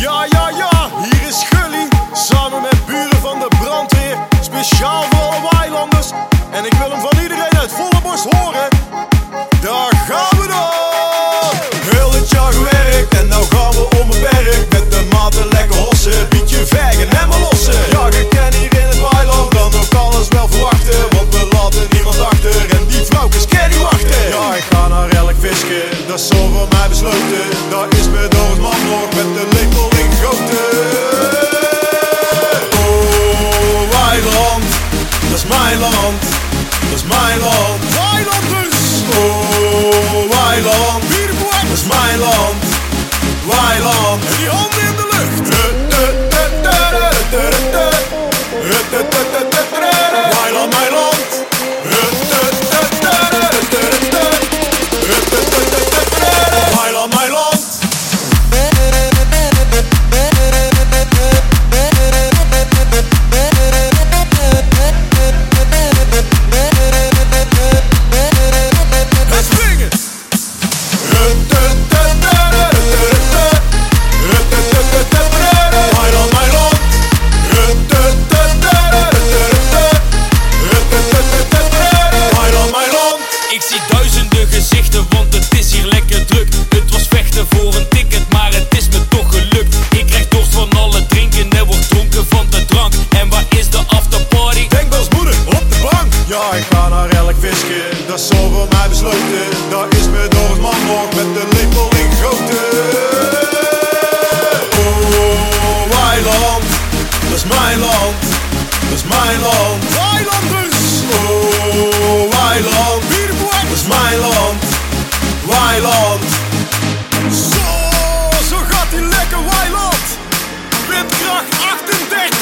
Ja, ja, ja, hier is Gully. Samen met buren van de brandweer. Speciaal voor land, dat is mijn land. Weilanders! Oh, weiland, dat is mijn land, weiland. En die handen ga naar elk visje, dat is zo mij besloten. Daar is me door het man nog met de lepel in grote. Oh, weiland, dat is mijn land, dat is mijn land. dus. Oh, Weiland. dat is mijn land, weiland. Zo, zo gaat die lekker weiland. Wipkracht 38.